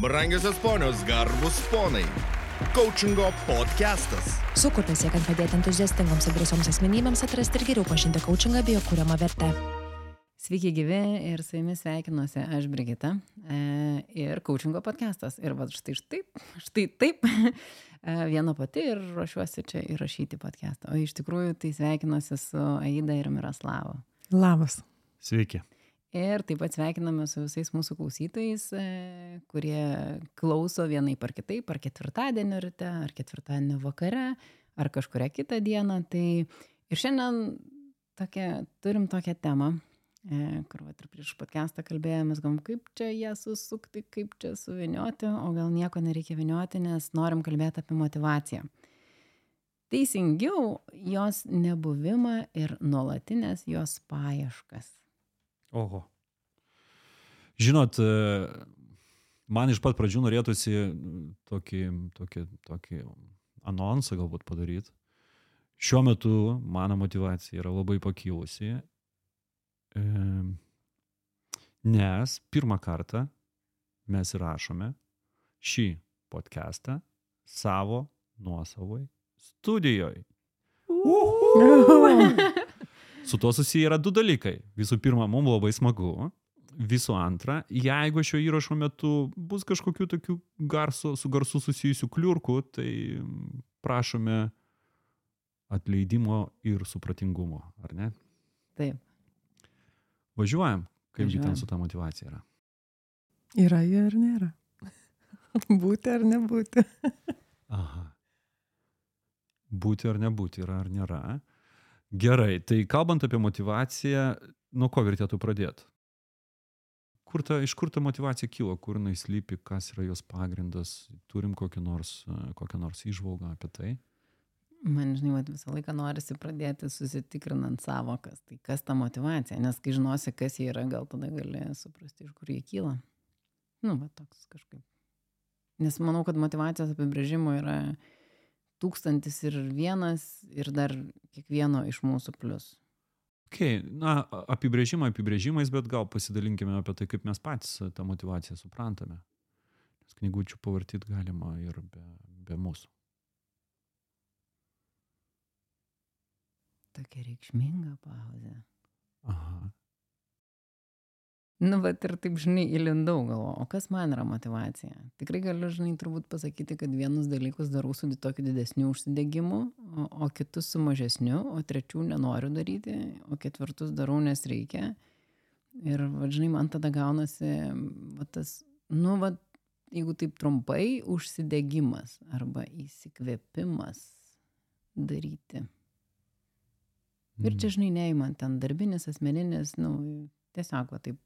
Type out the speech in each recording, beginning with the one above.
Brangiosios ponios, garbus ponai. Coachingo podcastas. Sukurtas siekiant padėti entuziastingoms ir drąsioms asmenybėms atrasti ir geriau pažinti coachingą bei jo kūriamą vertę. Sveiki gyvi ir su jumis sveikinuosi aš Brigita e, ir coachingo podcastas. Ir va štai taip, štai taip, e, viena pati ir ruošiuosi čia įrašyti podcastą. O iš tikrųjų tai sveikinuosi su Aida ir Miroslavu. Labas. Sveiki. Ir taip pat sveikiname su visais mūsų klausytojais, e, kurie klauso vienai par kitaip, ar ketvirtadienio ryte, ar ketvirtadienio vakare, ar kažkuria kitą dieną. Tai ir šiandien tokia, turim tokią temą, e, kur va, ir prieš podcastą kalbėjomės, gam, kaip čia ją susukti, kaip čia suvinioti, o gal nieko nereikia vinioti, nes norim kalbėti apie motivaciją. Teisingiau, jos nebuvimą ir nuolatinės jos paieškas. Oho. Žinot, e, man iš pat pradžių norėtųsi tokį, tokį, tokį anonsą galbūt padaryti. Šiuo metu mano motivacija yra labai pakilusi, e, nes pirmą kartą mes įrašome šį podcastą savo nuosavoj studijoje. Su tuo susiję yra du dalykai. Visų pirma, mums labai smagu. Visų antra, jeigu šio įrašo metu bus kažkokių tokių garso, su garsu susijusių kliurkų, tai prašome atleidimo ir supratingumo, ar ne? Taip. Važiuojam, kaip Važiuojam. ten su ta motivacija yra. Yra jie ar nėra? būti ar nebūti? Aha. Būti ar nebūti yra ar nėra. Gerai, tai kalbant apie motivaciją, nuo ko vertėtų pradėti? Kur ta, iš kur ta motivacija kilo, kur jinai slypi, kas yra jos pagrindas, turim kokią nors, kokią nors išvalgą apie tai? Man, žinai, vat, visą laiką norisi pradėti susitikrinant savokas. Tai kas ta motivacija? Nes kai žinosi, kas jie yra, gal tada gali suprasti, iš kur jie kyla. Nu, va toks kažkaip. Nes manau, kad motivacijos apibrėžimo yra tūkstantis ir vienas ir dar kiekvieno iš mūsų plus. Okay, na, apibrėžimai apibrėžimais, bet gal pasidalinkime apie tai, kaip mes patys tą motivaciją suprantame. Nes knygučių pavartyti galima ir be, be mūsų. Tokia reikšminga pauzė. Aha. Nu, bet ir taip, žinai, įlindau galvo, o kas man yra motivacija? Tikrai galiu, žinai, turbūt pasakyti, kad vienus dalykus darau su tokiu didesniu užsidegimu, o, o kitus su mažesniu, o trečių nenoriu daryti, o ketvirtus darau, nes reikia. Ir, va, žinai, man tada gaunasi, va, tas, nu, va, jeigu taip trumpai, užsidegimas arba įsikvėpimas daryti. Ir čia, žinai, neįman ten darbinis, asmeninis, nu, tiesiog, va, taip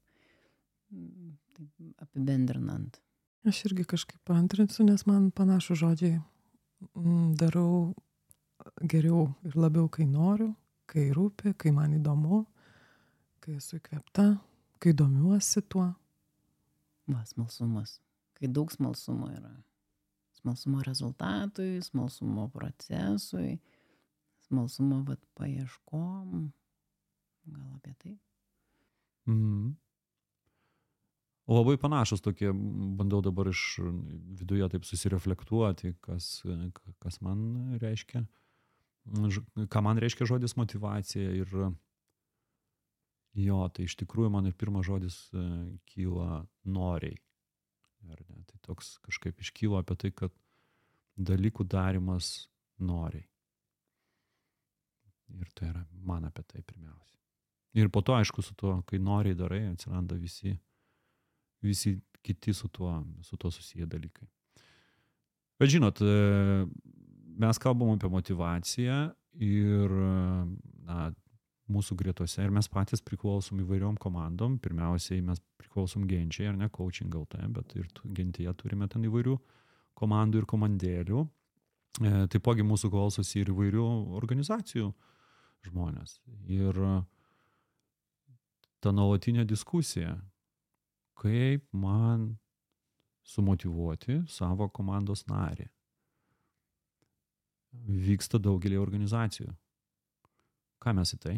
taip apibendrinant. Aš irgi kažkaip paantrinsiu, nes man panašų žodžiai mm, darau geriau ir labiau, kai noriu, kai rūpi, kai man įdomu, kai esu įkvėpta, kai domiuosi tuo. Va, smalsumas. Kai daug smalsumo yra. Smalsumo rezultatui, smalsumo procesui, smalsumo vat, paieškom. Gal apie tai? Mhm. Labai panašus tokie, bandau dabar iš viduje taip susireflektuoti, kas, kas man reiškia, ką man reiškia žodis motivacija ir jo, tai iš tikrųjų man ir pirmas žodis kyla noriai. Ar ne? Tai toks kažkaip iškyla apie tai, kad dalykų darimas noriai. Ir tai yra man apie tai pirmiausia. Ir po to, aišku, su tuo, kai noriai darai, atsiranda visi visi kiti su tuo, su tuo susiję dalykai. Bet žinot, mes kalbam apie motivaciją ir na, mūsų gretose ir mes patys priklausom įvairiom komandom. Pirmiausiai mes priklausom genčiai, ar ne, coaching LT, bet ir gentyje turime ten įvairių komandų ir komandėlių. E, taipogi mūsų klausosi ir įvairių organizacijų žmonės. Ir ta nuolatinė diskusija, kaip man sumotivuoti savo komandos narį. Vyksta daugelį organizacijų. Ką mes į tai?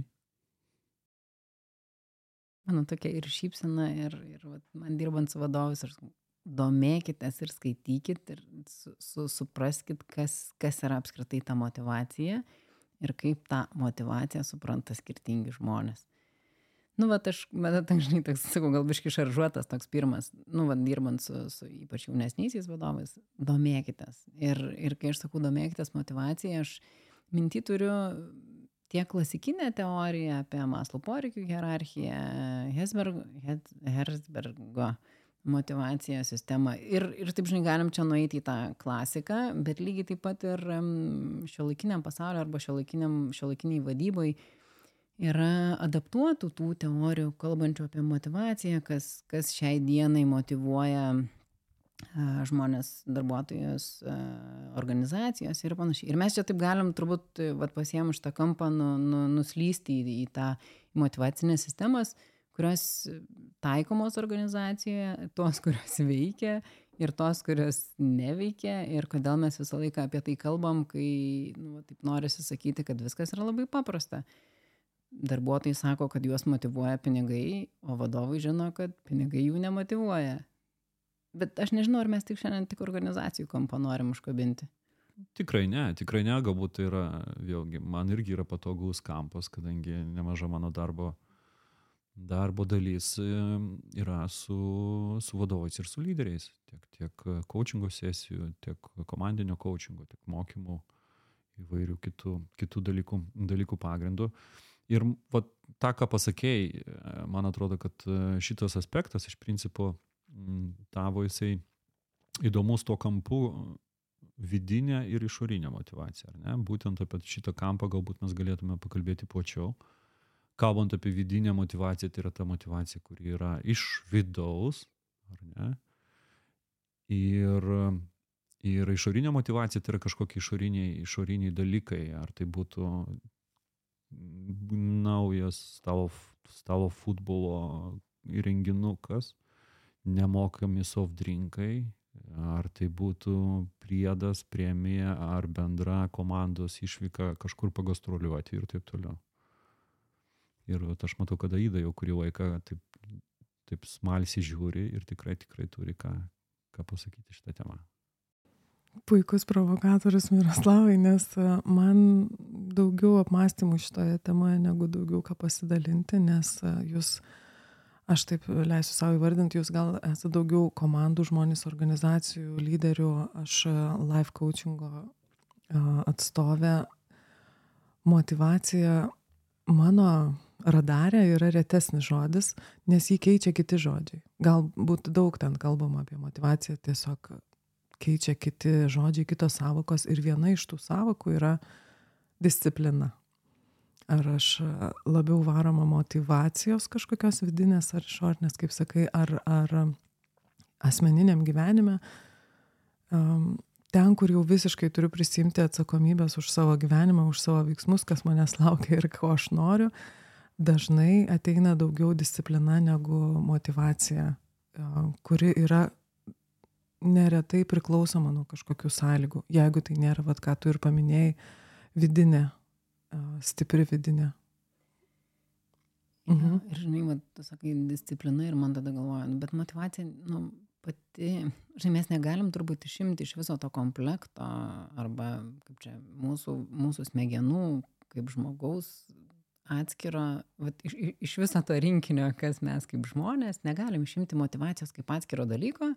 Mano tokia ir šypsena, ir, ir vat, man dirbant su vadovais, aš domėkitės ir skaitykit ir su, su, supraskit, kas, kas yra apskritai ta motivacija ir kaip tą motivaciją supranta skirtingi žmonės. Nu, va, aš, bet dažnai toks, sakau, gal biški šaržuotas toks pirmas, nu, va, dirbant su, su ypač jaunesniaisiais vadovais, domėkitės. Ir, ir kai aš sakau, domėkitės motivaciją, aš mintį turiu tiek klasikinę teoriją apie Maslo poreikių hierarchiją, Hesberg, Herzbergo motivaciją sistemą. Ir, ir taip, žinai, galim čia nueiti į tą klasiką, bet lygiai taip pat ir šio laikiniam pasaulio arba šio laikiniai vadybai yra adaptuotų tų teorijų, kalbančių apie motivaciją, kas, kas šiai dienai motivuoja žmonės, darbuotojus, organizacijos ir panašiai. Ir mes čia taip galim turbūt, vat, pasiem iš tą kampą nu, nu, nuslysti į, į tą motivacinės sistemas, kurios taikomos organizacijoje, tos, kurios veikia ir tos, kurios neveikia ir kodėl mes visą laiką apie tai kalbam, kai nu, taip norisi sakyti, kad viskas yra labai paprasta. Darbuotojai sako, kad juos motivuoja pinigai, o vadovai žino, kad pinigai jų nemotivuoja. Bet aš nežinau, ar mes tik šiandien tik organizacijų kampą norim užkabinti. Tikrai ne, tikrai ne, galbūt tai yra, vėlgi, man irgi yra patogus kampas, kadangi nemaža mano darbo darbo dalis yra su, su vadovais ir su lyderiais, tiek, tiek coachingo sesijų, tiek komandinio coachingo, tiek mokymų įvairių kitų, kitų dalykų, dalykų pagrindų. Ir va, tą, ką pasakėjai, man atrodo, kad šitas aspektas iš principo tavo jisai įdomus tuo kampu vidinė ir išorinė motivacija. Būtent apie šitą kampą galbūt mes galėtume pakalbėti plačiau. Kalbant apie vidinę motivaciją, tai yra ta motivacija, kuri yra iš vidaus, ar ne? Ir, ir išorinė motivacija tai yra kažkokie išoriniai, išoriniai dalykai, ar tai būtų naujas tavo, tavo futbolo įrenginukas, nemokami soft drinkai, ar tai būtų priedas, premija, ar bendra komandos išvyka kažkur pagastroliuoti ir taip toliau. Ir aš matau, kad Aida jau kurį laiką taip, taip smalsiai žiūri ir tikrai, tikrai turi ką, ką pasakyti šitą temą. Puikus provokatorius Miroslavai, nes e, man daugiau apmąstymų šitoje temoje negu daugiau ką pasidalinti, nes e, jūs, aš taip leisiu savo įvardinti, jūs gal esate daugiau komandų žmonės, organizacijų, lyderių, aš e, life coachingo atstovė. Motivacija mano radare yra retesnis žodis, nes jį keičia kiti žodžiai. Galbūt daug ten kalbama apie motivaciją, tiesiog keičia kiti žodžiai, kitos savokos ir viena iš tų savokų yra disciplina. Ar aš labiau varoma motivacijos kažkokios vidinės ar išornės, kaip sakai, ar, ar asmeniniam gyvenime, ten, kur jau visiškai turiu prisimti atsakomybės už savo gyvenimą, už savo veiksmus, kas manęs laukia ir ko aš noriu, dažnai ateina daugiau disciplina negu motivacija, kuri yra neretai priklausoma nuo kažkokių sąlygų. Jeigu tai nėra, vad ką tu ir paminėjai, vidinė, stipri vidinė. Mhm. Ir žinai, va, tu sakai disciplina ir man tada galvoju, nu, bet motivacija, nu, pati, žinai, mes negalim turbūt išimti iš viso to komplekto arba, kaip čia, mūsų, mūsų smegenų, kaip žmogaus atskiro, vat, iš, iš viso to rinkinio, kas mes kaip žmonės, negalim išimti motivacijos kaip atskiro dalyko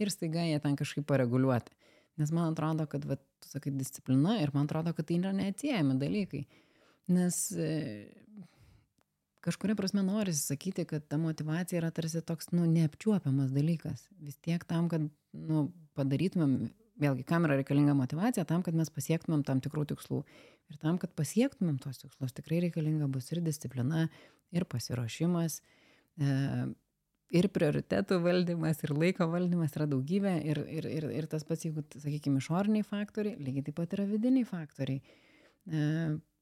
ir staiga ją ten kažkaip pareguliuoti. Nes man atrodo, kad, vat, tu sakai, disciplina ir man atrodo, kad tai yra neatsiejami dalykai. Nes e, kažkuria prasme norisi sakyti, kad ta motivacija yra tarsi toks, nu, neapčiuopiamas dalykas. Vis tiek tam, kad, nu, padarytumėm vėlgi kam yra reikalinga motyvacija tam kad mes pasiektumėm tam tikrų tikslų ir tam kad pasiektumėm tuos tikslus tikrai reikalinga bus ir disciplina ir pasiruošimas e, ir prioritetų valdymas ir laiko valdymas yra daugybė ir ir ir ir tas pats jeigu sakykim išoriniai faktoriai lygiai taip pat yra vidiniai faktoriai e,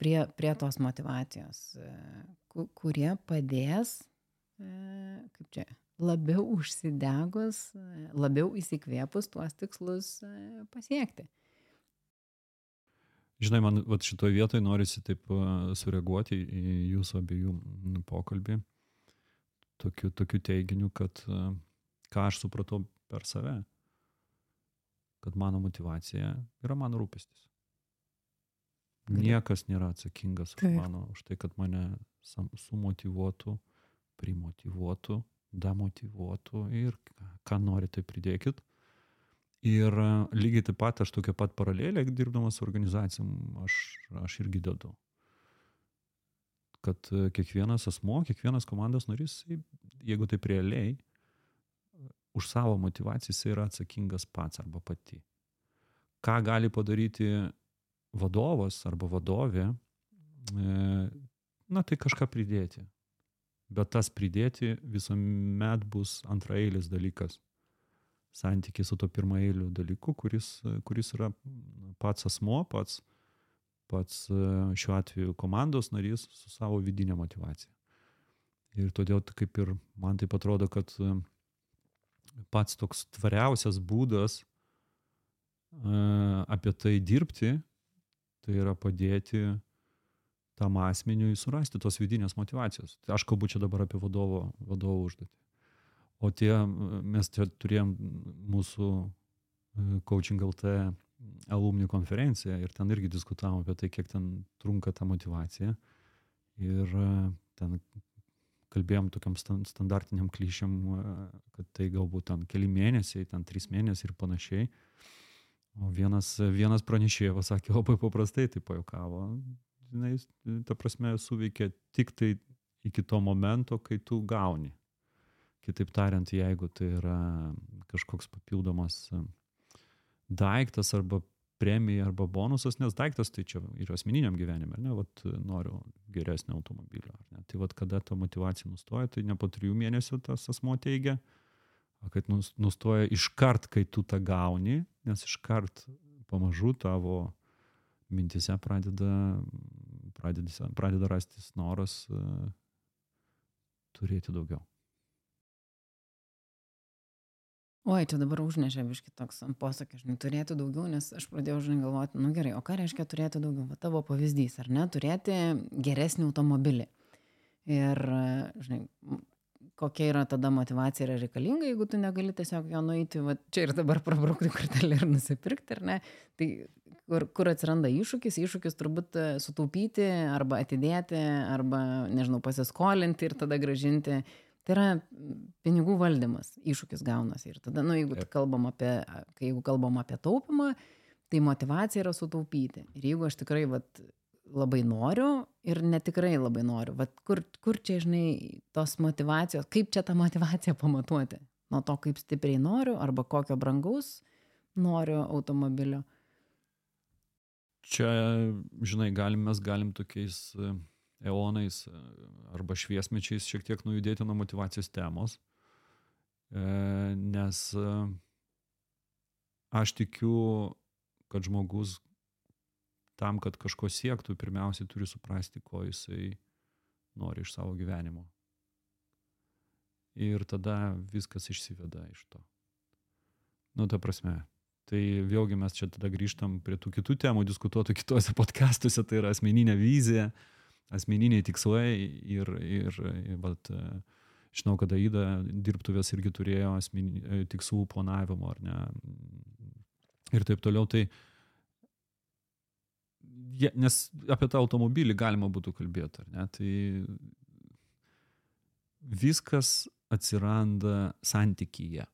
prie prie tos motyvacijos e, kurie padės kaip čia labiau užsidegus, labiau įsikvėpus tuos tikslus e, pasiekti. Žinai, man vat, šitoje vietoje norisi taip e, sureaguoti į jūsų abiejų pokalbį. Tokiu, tokiu teiginiu, kad e, ką aš supratau per save. Kad mano motivacija yra mano rūpestis. Niekas nėra atsakingas už mano, už tai, kad mane sumotivuotų, primotivuotų, demotivuotų ir ką- ką nori, tai pridėkit. Ir e, lygiai taip pat aš tokią pat paralelę, dirbdamas su organizacijom, aš, aš irgi dedu. Kad e, kiekvienas asmo, kiekvienas komandos narys, jeigu taip realiai, už savo motivaciją jisai yra atsakingas pats arba pati. Ką gali padaryti vadovas arba vadovė, e, na tai kažką pridėti. Bet tas pridėti visuomet bus antraeilis dalykas santykiai su to pirmaeiliu dalyku, kuris, kuris yra pats asmo, pats, pats e, šiuo atveju komandos narys su savo vidinė motivacija. Ir todėl kaip ir man taip atrodo, kad e, pats toks tvariausias būdas e, apie tai dirbti, tai yra padėti tam asmeniui surasti tos vidinės motivacijos. Tai aš kalbu čia dabar apie vadovo, vadovo užduotį. O tie, mes čia turėjom mūsų Coaching LT alumni konferenciją ir ten irgi diskutavom apie tai, kiek ten trunka ta motivacija. Ir e, ten kalbėjom tokiam stan- standartiniam klišiam, e, kad tai galbūt ten keli mėnesiai, ten trys mėnesiai ir panašiai. O vienas, vienas pranešėjas sakė labai paprastai, tai pajokavo. Žinai, ta prasme, suveikia tik tai iki to momento, kai tu gauni. Kitaip tariant, jeigu tai yra kažkoks papildomas daiktas arba premija arba bonusas, nes daiktas tai čia ir asmeniniam gyvenime, ne, vat noriu geresnio automobilio. Ne? Tai vat kada ta motivacija nustoja, tai ne po trijų mėnesių tas asmo teigia, kad nus- nustoja iškart, kai tu tą gauni, nes iškart pamažu tavo mintise pradeda, pradeda, pradeda rastis noras uh, turėti daugiau. Oi, čia dabar užnešė viški toks ant posakio, žinai, turėti daugiau, nes aš pradėjau, žinai, galvoti, nu gerai, o ką reiškia turėti daugiau? Va tavo pavyzdys, ar ne, turėti geresnį automobilį. Ir, žinai, kokia yra tada motivacija yra reikalinga, jeigu tu negali tiesiog jo nueiti, va čia ir dabar prabraukti kortelę ir nusipirkti, ar ne? Tai kur, kur atsiranda iššūkis? Iššūkis turbūt e, sutaupyti arba atidėti, arba, nežinau, pasiskolinti ir tada gražinti. Tai yra mm, pinigų valdymas, iššūkis gaunasi. Ir tada, nu, jeigu kalbam apie, kai jeigu kalbam apie taupimą, tai motivacija yra sutaupyti. Ir jeigu aš tikrai vat, labai noriu ir netikrai labai noriu, vat, kur, kur čia, žinai, tos motivacijos, kaip čia tą motivaciją pamatuoti? Nuo to, kaip stipriai noriu arba kokio brangaus noriu automobilio. Čia, žinai, galim, mes galim tokiais eonais e, arba šviesmečiais šiek tiek nujudėti nuo motivacijos temos, E, nes e, aš tikiu, kad žmogus tam, kad kažko siektų, pirmiausiai turi suprasti, ko jisai nori iš savo gyvenimo. Ir tada viskas išsiveda iš to. Nu, ta prasme, Tai vėlgi mes čia tada grįžtam prie tų kitų temų, diskutuotų kitose podcastuose, tai yra asmeninė vizija, asmeniniai tikslai ir, ir, vat, e, žinau, kad Aida dirbtuvės irgi turėjo asmeni, e, tikslų planavimo, ar ne, ir taip toliau. Tai, ja, nes apie tą automobilį galima būtų kalbėti, ar ne, tai viskas atsiranda santykyje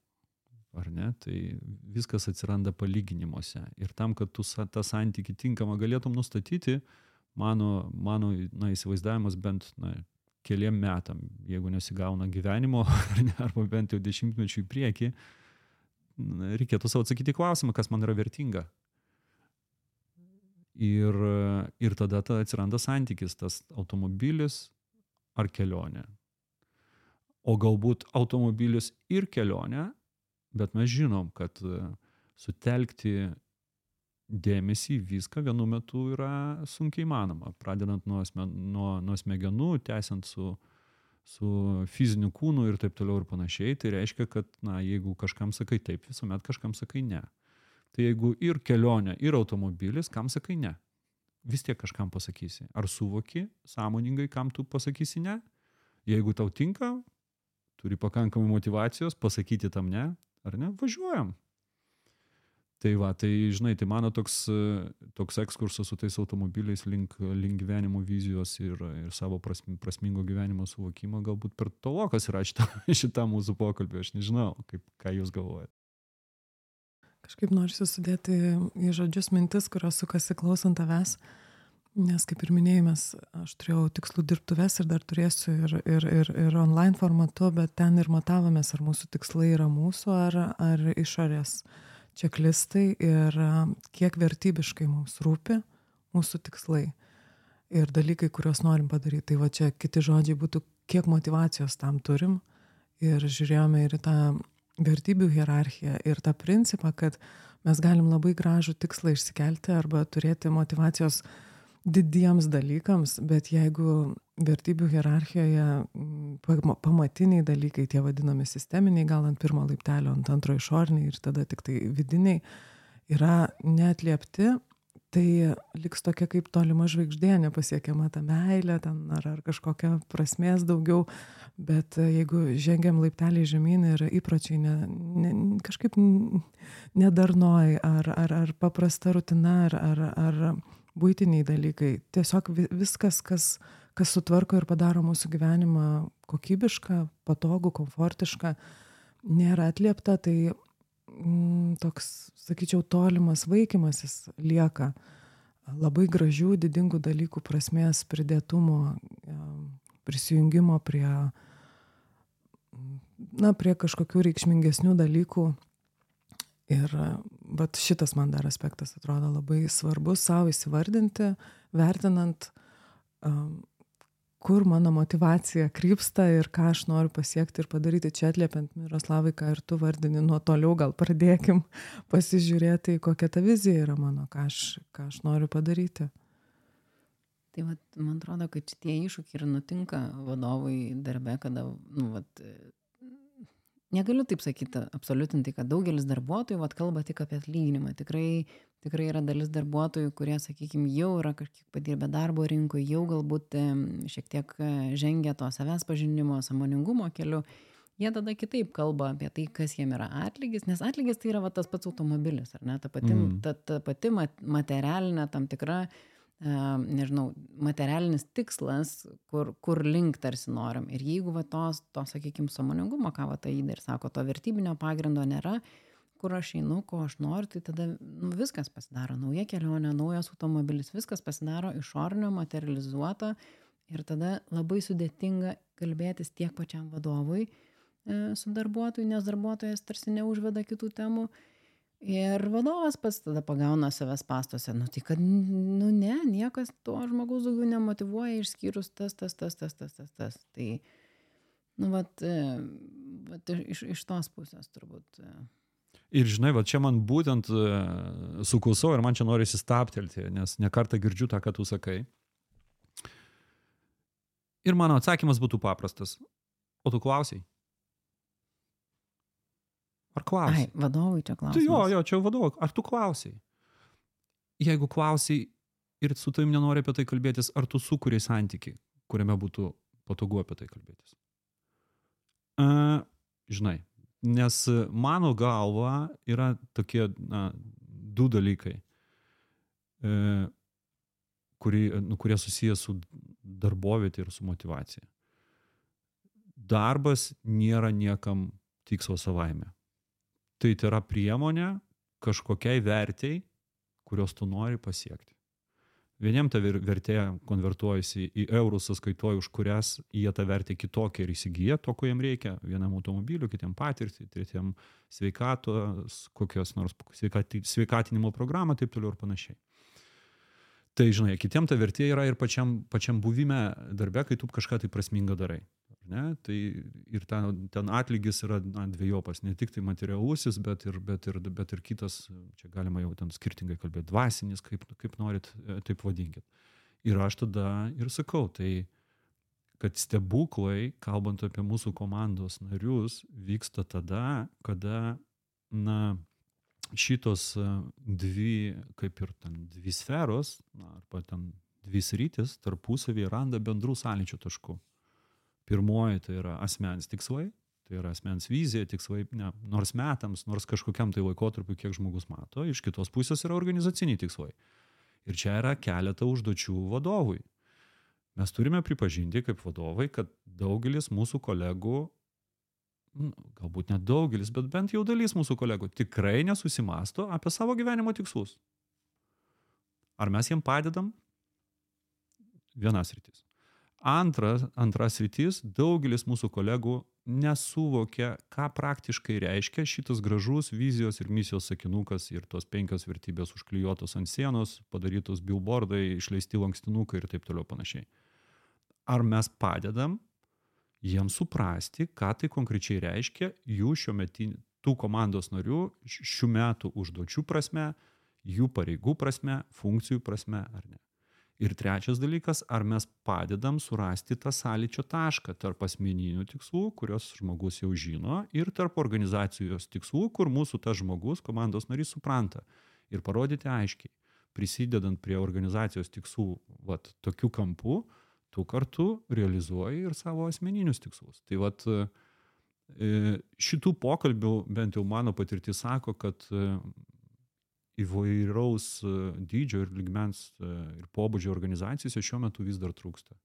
ar ne, tai viskas atsiranda palyginimuose. Ir tam, kad tu tą santykį tinkamą galėtum nustatyti, mano, mano na, įsivaizdavimas bent na, keliam metam, jeigu nesigauna gyvenimo, arba bent jau dešimtmečių į priekį, reikėtų savo atsakyti klausimą, kas man yra vertinga. Ir, ir tada ta atsiranda santykis, tas automobilis ar kelionė. O galbūt automobilis ir kelionė, bet mes žinom, kad sutelkti dėmesį į viską vienu metu yra sunkiai įmanoma. Pradedant nuo, asmen, nuo, nuo smegenų, tęsiant su, su fiziniu kūnu ir taip toliau ir panašiai. Tai reiškia, kad na, jeigu kažkam sakai taip, visuomet kažkam sakai ne. Tai jeigu ir kelionė, ir automobilis, kam sakai ne? Vis tiek kažkam pasakysi. Ar suvoki sąmoningai, kam tu pasakysi ne? Jeigu tau tinka, turi pakankamai motivacijos pasakyti tam ne, ar ne, važiuojam. Tai va, tai žinai, tai mano toks, toks ekskursas su tais automobiliais link, link gyvenimo vizijos ir, ir savo prasm, prasmingo gyvenimo suvokimo galbūt per tolokas yra šitą, šitą mūsų pokalbį, aš nežinau, kaip, ką jūs galvojate. Kažkaip noriu susidėti į žodžius mintis, kurios sukasi klausant tavęs. Nes kaip ir minėjimas, aš turėjau tikslų dirbtuves ir dar turėsiu ir, ir, ir, ir online formatu, bet ten ir matavomės, ar mūsų tikslai yra mūsų, ar, ar išorės čeklistai ir kiek vertybiškai mums rūpi mūsų tikslai ir dalykai, kuriuos norim padaryti. Tai va čia kiti žodžiai būtų, kiek motivacijos tam turim ir žiūrėjome ir tą vertybių hierarchiją ir tą principą, kad mes galim labai gražų tikslą išsikelti arba turėti motivacijos didiems dalykams, bet jeigu vertybių hierarchijoje pamatiniai dalykai, tie vadinami sisteminiai, gal ant pirmo laiptelio, ant antro išoriniai ir tada tik tai vidiniai, yra neatliepti, tai liks tokia kaip tolima žvaigždė, nepasiekiama ta meilė ten, ar, ar kažkokia prasmės daugiau, bet jeigu žengiam laiptelį žemyn ir įpročiai ne, ne, kažkaip nedarnoj, ar, ar, ar paprasta rutina, ar, ar, ar buitiniai dalykai. Tiesiog viskas kas kas sutvarko ir padaro mūsų gyvenimą kokybišką patogų komfortišką nėra atliepta tai mm, toks sakyčiau tolimas vaikymasis lieka labai gražių didingų dalykų prasmės pridėtumo prisijungimo prie na prie kažkokių reikšmingesnių dalykų ir vat šitas man dar aspektas atrodo labai svarbus sau įsivardinti vertinant kur mano motivacija krypsta ir ką aš noriu pasiekti ir padaryti. Čia atliepiant miroslavai ką ir tu vardini nuo toliau gal pradėkim pasižiūrėti kokia ta vizija yra mano ką aš ką aš noriu padaryti. Tai vat, man atrodo, kad šitie iššūkiai ir nutinka vadovui darbe, kada nu, vat, negaliu taip sakyti absoliutinti kad daugelis darbuotojų vat kalba tik apie atlyginimą. Tikrai tikrai yra dalis darbuotojų kurie sakykim jau yra kažkiek padirbę darbo rinkoj jau galbūt šiek tiek e, žengia to savęs pažinimo sąmoningumo keliu. Jie tada kitaip kalba apie tai kas jiem yra atlygis nes atlygis tai yra va tas pats automobilis ar ne? Ta pati Mm. ta ta pati mat materialinė tam tikra nežinau, materialinis tikslas, kur, kur link tarsi norim. Ir jeigu va tos, to, sakykime, samoningumo, ką va tai ir sako, to vertybinio pagrindo nėra, kur aš einu, ko aš noriu, tai tada nu, viskas pasidaro. Nauja kelionė, naujas automobilis, viskas pasidaro išornio, materializuota. Ir tada labai sudėtinga kalbėtis tiek pačiam vadovui e, su darbuotoju, nes darbuotojas tarsi neužveda kitų temų. Ir vadovas pats tada pagauna savęs pastuose, nu tai kad, nu ne, niekas to žmogaus daugiau nemotivuoja išskyrus tas, tas, tas, tas, tas, tas, tas. Tai, nu, vat, e, vat iš, iš tos pusės turbūt. e. Ir žinai, va čia man būtent e, suklausau ir man čia nori įsistabtelti, nes nekartą girdžiu tą, ką tu sakai. Ir mano atsakymas būtų paprastas. O tu klausiai? Ar Ai, klausiai? vadovui čia Tu klausimas. jo, jo, čia vadovo. Ar tu klausiai? Jeigu klausiai ir su tavim nenori apie tai kalbėtis, ar tu sukūrei santyki, kuriame būtų patogu apie tai kalbėtis? A, žinai, nes mano galva yra tokie na, du dalykai, e, kuri, nu, kurie susijęs su darbovietė ir su motivacija. Darbas nėra niekam tikslo savaime. Tai tai yra priemonė kažkokiai vertėjai, kurios tu nori pasiekti. Vieniem ta ver- vertė konvertuojasi į eurus sąskaitoju, už kurias jie tą vertę kitokią ir įsigyja to, ko jiem reikia. Vienam automobiliu, kitiem patirtį, tretiem sveikatos, kokios nors sveikati, sveikatinimo programą, taip toliau ir panašiai. Tai žinai, kitiem ta vertė yra ir pačiam, pačiam buvime darbe, kai tu kažką tai prasminga darai. Ne? Tai ir ten, ten atlygis yra na, dviejopas, ne tik tai materialusis, bet ir, bet, ir, bet ir kitas, čia galima jau ten skirtingai kalbėti, dvasinis, kaip, kaip norit, e, taip vadinkit. Ir aš tada ir sakau, tai kad stebuklai, kalbant apie mūsų komandos narius, vyksta tada, kada, na, šitos e, dvi, kaip ir ten dvi sferos, na, arba ten dvi sritis tarpusavį randa bendrų sąlyčio taškų. Pirmoji tai yra asmens tikslai, Tai yra asmens vizija, tikslai, ne, nors metams, nors kažkokiam tai laikotarpiu, kiek žmogus mato, iš kitos pusės yra organizaciniai tikslai. Ir čia yra keletą užduočių vadovui. Mes turime pripažinti kaip vadovai, kad daugelis mūsų kolegų, nu, galbūt net daugelis, bet bent jau dalis mūsų kolegų tikrai nesusimasto apie savo gyvenimo tikslus. Ar mes jiem padedam? Vienas rytis. Antras, antras rytis, daugelis mūsų kolegų nesuvokia, ką praktiškai reiškia šitas gražus vizijos ir misijos sakinukas ir tos penkios vertybės užklijuotos ant sienos, padarytos billboardai, išleisti lankstinukai ir taip toliau panašiai. Ar mes padedam jiems suprasti, ką tai konkrečiai reiškia jų šiuo metu tų komandos narių šių metų užduočių prasme, jų pareigų prasme, funkcijų prasme ar ne. Ir trečias dalykas, ar mes padedam surasti tą sąlyčio tašką tarp asmeninių tikslų, kurios žmogus jau žino, ir tarp organizacijos tikslų, kur mūsų tas žmogus, komandos narys supranta. Ir parodyti aiškiai, prisidedant prie organizacijos tikslų, vat, tokiu kampu, tu kartu realizuoji ir savo asmeninius tikslus. Tai vat, e, šitų pokalbių, bent jau mano patirtis sako, kad e, įvairaus e, dydžio ir ligmens e, ir pobūdžio organizacijose šiuo metu vis dar trūksta.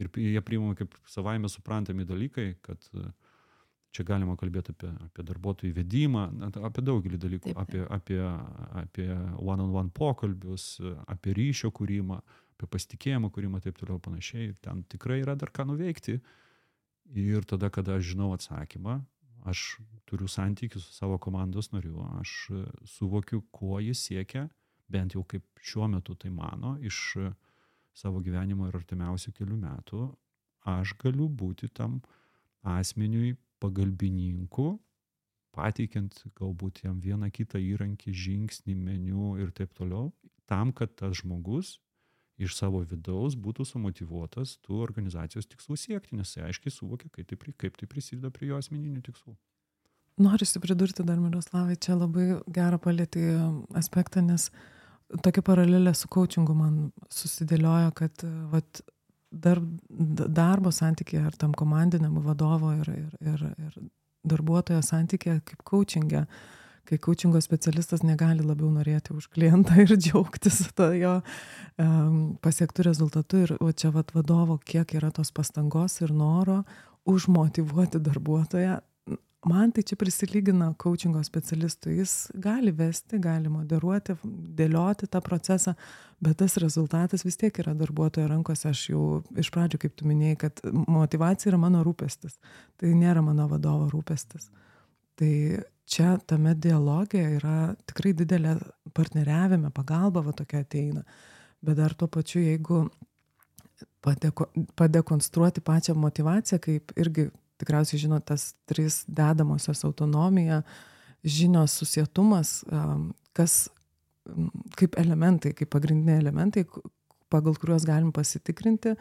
Ir jie priimami kaip savaime suprantami dalykai, kad e, čia galima kalbėti apie, apie darbuotojų vedimą, apie daugelį dalykų, Taip, apie, apie, apie one-on-one -on -one pokalbius, apie ryšio kūrimą, apie pasitikėjimo kūrimą taip toliau panašiai. Ten tikrai yra dar ką nuveikti. Ir tada, kada aš žinau atsakymą, aš turiu santykių su savo komandos nariu, aš e, suvokiu, ko jis siekia, bent jau kaip šiuo metu tai mano, iš e, savo gyvenimo ir artimiausių kelių metų, aš galiu būti tam asmeniui pagalbininku, pateikiant galbūt jam vieną kitą įrankį, žingsnį, meniu ir taip toliau, tam, kad tas žmogus iš savo vidaus būtų sumotivuotas tų organizacijos tikslų siekti, nes jis aiškiai suvokia, kaip tai, kaip tai prisideda prie jo asmeninių tikslų. Norisi pridurti dar, Miroslavai, čia labai gerą palėtį aspektą, nes tokia paralelė su coachingu man susidėliojo, kad vat, dar, darbo santykė ar tam komandiniam vadovo ir, ir, ir, ir darbuotojo santykė kaip coachingė. Uh, kai coachingo specialistas negali labiau norėti už klientą ir džiaugtis to jo um, pasiektų rezultatų. Ir o čia vat, vadovo, kiek yra tos pastangos ir noro užmotivuoti darbuotoją. Man tai čia prisilygina coachingo specialistui. Jis gali vesti, gali moderuoti, dėlioti tą procesą, bet tas rezultatas vis tiek yra darbuotojo rankose. Aš jau iš pradžių, kaip tu minėjai, kad motivacija yra mano rūpestis. Tai nėra mano vadovo rūpestis. Tai čia tame dialoge yra tikrai didelė partneriavime, pagalba va tokia ateina. Bet dar tuo pačiu, jeigu padeko, padekonstruoti pačią motivaciją, kaip irgi tikriausiai žino tas trys dedamosios autonomija, žinios susietumas, kas kaip elementai, kaip pagrindiniai elementai, pagal kuriuos galim pasitikrinti,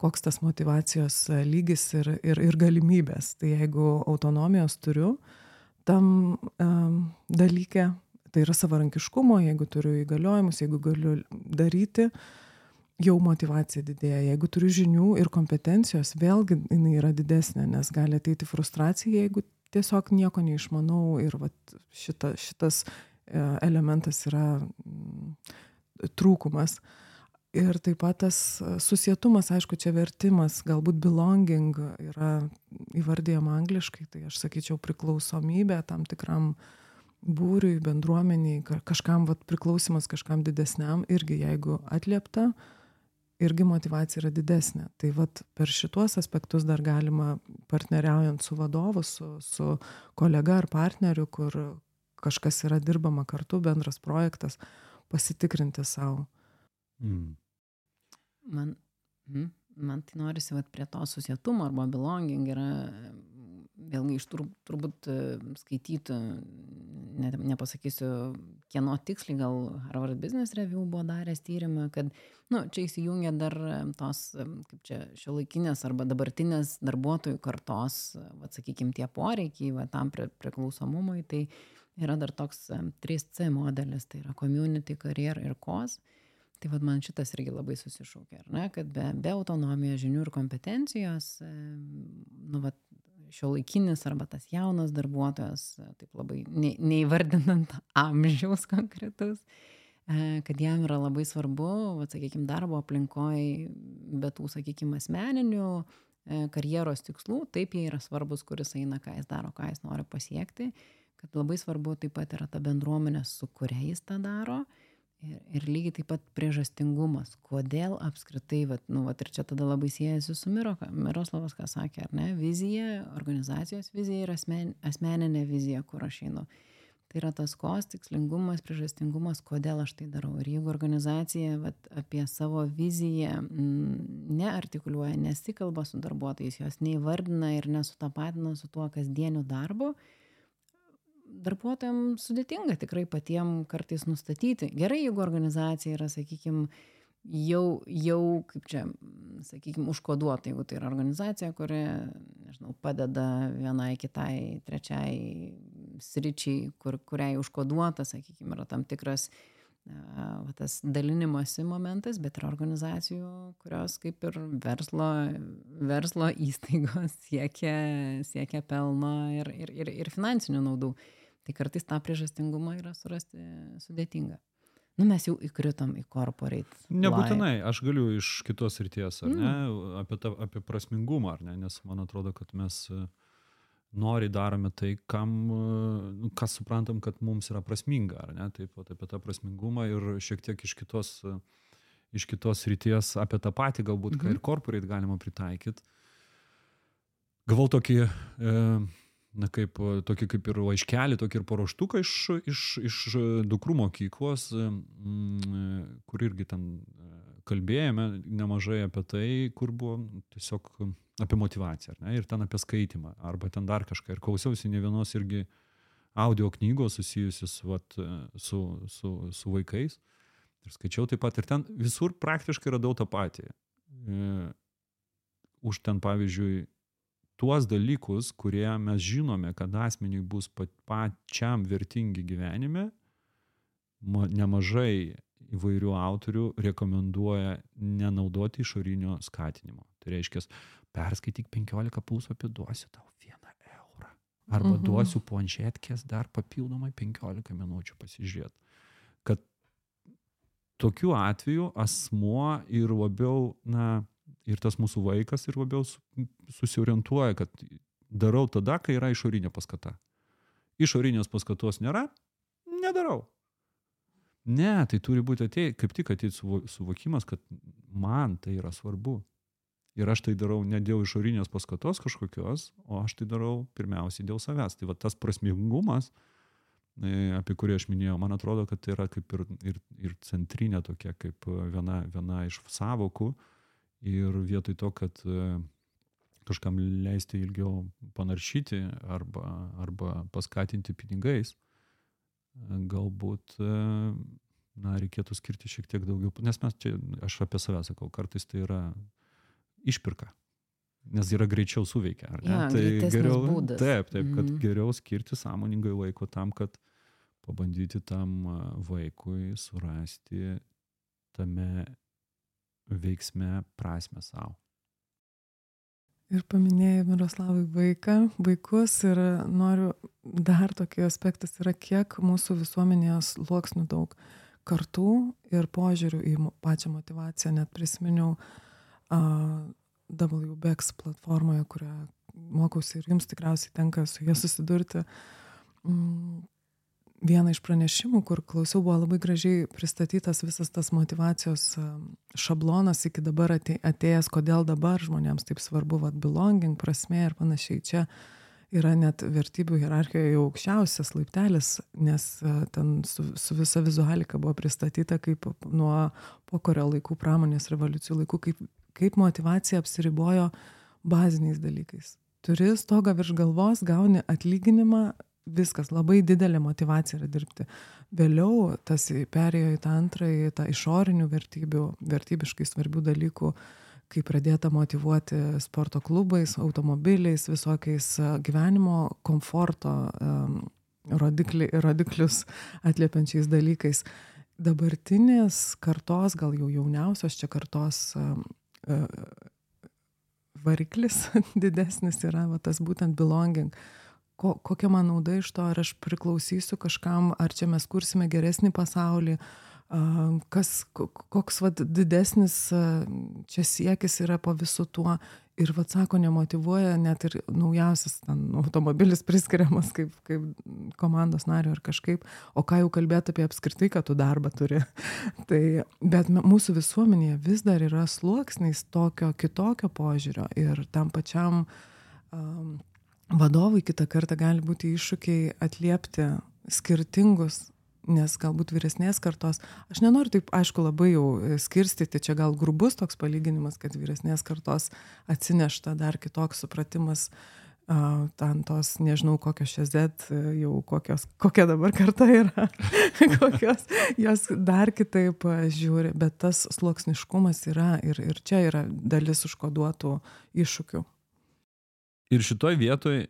koks tas motivacijos lygis ir, ir, ir galimybės. Tai jeigu autonomijos turiu, tam dalyke, tai yra savarankiškumo, jeigu turiu įgaliojimus, jeigu galiu daryti, jau motivacija didėja. Jeigu turiu žinių ir kompetencijos, vėlgi jinai yra didesnė, nes gali ateiti frustracija, jeigu tiesiog nieko neišmanau ir vat, šita, šitas e, elementas yra mm, trūkumas. Uh, ir taip pat tas susietumas aišku čia vertimas galbūt belonging yra įvardijama angliškai tai aš sakyčiau priklausomybė tam tikram būriui bendruomenei kažkam vat priklausymas kažkam didesniam irgi jeigu atliepta irgi motyvacija yra didesnė. Tai vat per šituos aspektus dar galima partneriaujant su vadovu su su kolega ar partneriu kur kažkas yra dirbama kartu bendras projektas pasitikrinti sau Mm. Man, mm, man tai norisi vat, prie to susietumo arba belonging yra vėlgi iš tur, turbūt e, skaitytų, ne, nepasakysiu, kieno tiksliai, gal Harvard Business Review buvo daręs tyrimą, kad, nu, čia įsijungia dar e, tos, e, kaip čia, šio laikinės arba dabartinės darbuotojų kartos, va, sakykime, tie poreikiai, va, tam priklausomumui, tai yra dar toks 3C modelis, tai yra community, career ir cause tai vat man šitas irgi labai susišaukia ar ne kad be be autonomijos žinių ir kompetencijos nu vat šiuolaikinis arba tas jaunas darbuotojas, taip labai ne, neįvardinant amžiaus konkretus, e, kad jam yra labai svarbu, sakykime, darbo aplinkoje, bet tų, sakykime, asmeninių e, karjeros tikslų, taip jie yra svarbus, kuris eina, ką jis daro, ką jis nori pasiekti, kad labai svarbu taip pat yra ta bendruomenė, su kuria jis tą daro. Ir, ir lygiai taip pat priežastingumas, kodėl apskritai, vat, nu, vat, ir čia tada labai siejasi su Miro, Miroslavas, ką sakė, ar ne, vizija, organizacijos vizija ir asmen, asmeninė vizija, kur aš einu. Tai yra tas kos, tikslingumas, priežastingumas, kodėl aš tai darau. Ir jeigu organizacija vat, apie savo viziją m, neartikuliuoja, nesikalba su darbuotojais, jos neįvardina ir nesutapatina su tuo kasdieniu darbu, darbuotojam sudėtinga tikrai patiem kartais nustatyti. Gerai, jeigu organizacija yra, sakykime, jau, jau, kaip čia, sakykime, užkoduota, jeigu tai yra organizacija, kuri, nežinau, padeda vienai, kitai, trečiai sričiai, kur, kuriai užkoduota, sakykime, yra tam tikras va, tas dalinimosi momentas, bet yra organizacijų, kurios kaip ir verslo, verslo įstaigos siekia, siekia pelno ir, ir, ir, ir finansinių naudų. Tai kartais tą priežastingumą yra surasti sudėtinga. Nu, mes jau įkritom į corporate. Nebūtinai, life. aš galiu iš kitos ryties, ar ne, mm. apie, ta, apie prasmingumą, ar ne, nes man atrodo, kad mes e, nori darome tai, kam, e, nu, kas suprantam, kad mums yra prasminga, ar ne, taip pat apie tą prasmingumą ir šiek tiek iš kitos, e, iš kitos ryties apie tą patį, galbūt, mm -hmm. ką ir corporate galima pritaikyti. Gavau tokį e, na kaip tokį kaip ir laiškelį, tokį ir paruoštuką iš, iš, iš dukrų mokyklos, kur irgi ten kalbėjome nemažai apie tai, kur buvo tiesiog apie motivaciją, ne, ir ten apie skaitimą, arba ten dar kažką. Ir klausiausi ne vienos irgi audio knygos susijusius vat, su, su, su vaikais. Ir skaičiau taip pat, ir ten visur praktiškai radau tą patį. E, už ten, pavyzdžiui, tuos dalykus, kurie mes žinome, kad asmeniui bus pačiam vertingi gyvenime, nemažai įvairių autorių rekomenduoja nenaudoti išorinio skatinimo. Tai reiškia, perskaityk 15 puslapių, duosiu tau vieną eurą. Arba mhm. duosiu planšetkės dar papildomai 15 minučių pasižiūrėti. Kad tokiu atveju asmuo ir labiau, na, ir tas mūsų vaikas ir labiau susiorientuoja, kad darau tada, kai yra išorinė paskata. Išorinės paskatos nėra, nedarau. Ne, tai turi būti atei, kaip tik ateiti suvokimas, kad man tai yra svarbu. Ir aš tai darau ne dėl išorinės paskatos kažkokios, o aš tai darau pirmiausiai dėl savęs. Tai va tas prasmingumas, e, apie kurį aš minėjau, man atrodo, kad tai yra kaip ir, ir, ir centrinė tokia, kaip viena, viena iš savokų, uh, ir vietoj to, kad e, kažkam leisti ilgiau panaršyti arba, arba paskatinti pinigais, e, galbūt e, na, reikėtų skirti šiek tiek daugiau, nes mes čia, aš apie save sakau, kartais tai yra išpirka, nes yra greičiau suveikia, ar ne? Ja, tai geriau, būdas. taip, taip, kad Mhm. geriau skirti sąmoningai laiko tam, kad pabandyti tam vaikui surasti tame veiksme prasme savo. Ir paminėjai Miroslavai vaiką, vaikus ir noriu dar tokį aspektas yra, kiek mūsų visuomenėje sluoksnių daug kartų ir požiūrių į pačią motivaciją. Net prisiminiau uh, WBEX platformoje, kurią mokausi ir jums tikriausiai tenka su jie susidurti. Mm, vieną iš pranešimų, kur klausiau, buvo labai gražiai pristatytas visas tas motivacijos šablonas iki dabar atėjęs, kodėl dabar žmonėms taip svarbu, vad, belonging, prasme ir panašiai. Čia yra net vertybių hierarchijoje jau aukščiausias laiptelis, nes ten su, su visa vizualika buvo pristatyta kaip nuo pokario laikų, pramonės revoliucijų laikų, kaip, kaip motivacija apsiribojo baziniais dalykais. Turi stogą virš galvos, gauni atlyginimą, viskas, labai didelė motivacija yra dirbti. Vėliau tas perėjo į tą antrąjį, tą išorinių vertybių, vertybiškai svarbių dalykų, kai pradėta motivuoti sporto klubais, automobiliais, visokiais gyvenimo komforto rodikli, rodiklius atliepiančiais dalykais. Dabartinės kartos, gal jau jauniausios čia kartos uh, variklis didesnis yra va, tas būtent belonging. Ko, kokia man nauda iš to, ar aš priklausysiu kažkam, ar čia mes kursime geresnį pasaulį, kas, koks vat, didesnis čia siekis yra po visu tuo. Ir, vad sako, nemotivuoja net ir naujausias ten, automobilis priskiriamas kaip, kaip komandos nario ar kažkaip, o ką jau kalbėti apie apskritai, kad tu darbą turi. tai, bet mūsų visuomenėje vis dar yra sluoksniais tokio kitokio požiūrio ir tam pačiam um, vadovui kitą kartą gali būti iššūkiai atliepti skirtingus nes galbūt vyresnės kartos. Aš nenoriu taip aišku labai jau e, skirstyti čia gal grubus toks palyginimas kad vyresnės kartos atsinešta dar kitoks supratimas a, ten tos nežinau kokios čia Z e, jau kokios kokia dabar karta yra kokios jos dar kitaip e, žiūri bet tas sluoksniškumas yra ir ir čia yra dalis užkoduotų iššūkių ir šitoj vietoj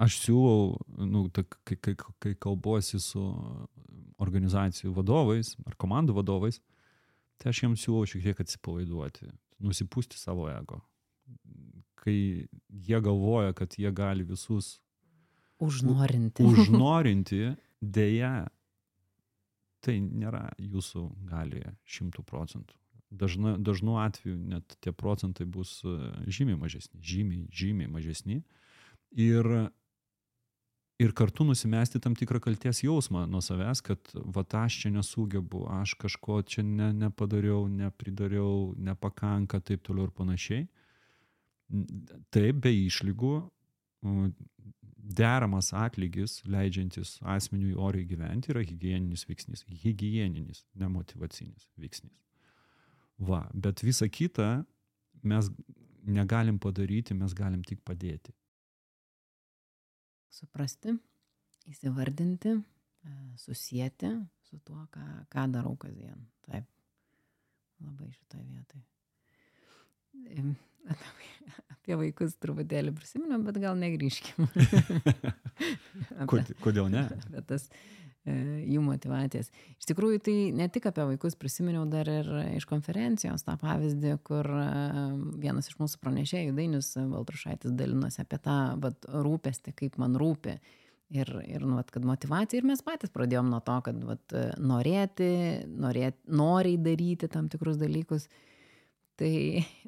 aš siūlau, nu, ta, kai, kai, kai kalbuosi su organizacijų vadovais ar komandų vadovais, tai aš jiems siūlau šiek tiek atsipalaiduoti, nusipūsti savo ego. Kai jie galvoja, kad jie gali visus užnorinti. Užnorinti, dėja, tai nėra jūsų galioje šimtų procentų. Dažna, dažnu atveju net tie procentai bus e, žymiai mažesni, žymiai, žymiai mažesni. Ir ir kartu nusimesti tam tikrą kalties jausmą nuo savęs, kad va aš čia nesugebu, aš kažko čia ne, nepadariau, nepridariau, nepakanka, taip toliau ir panašiai. Taip, be išlygų, deramas atlygis, leidžiantis asmeniui oriai gyventi, yra hygieninis veiksnys. Hygieninis, nemotivacinis veiksnys. Va, bet visa kita mes negalim padaryti, mes galim tik padėti suprasti, įsivardinti, e, susijęti su tuo, ką, ką darau kasdien. Taip, labai šitoje vietoje. Apie vaikus truputėlį prisiminiau, bet gal negrįžkim. apie, Kodėl ne? Apie tas jų motivacijas. Iš tikrųjų, tai ne tik apie vaikus prisiminiau, dar ir iš konferencijos tą pavyzdį, kur e, vienas iš mūsų pranešėjų, Dainis Valtrušaitis, dalinosi apie tą vat, rūpestį, kaip man rūpi. Ir, ir nu, vat, kad motivacija, ir mes patys pradėjom nuo to, kad vat, norėti, norėti, noriai daryti tam tikrus dalykus. Tai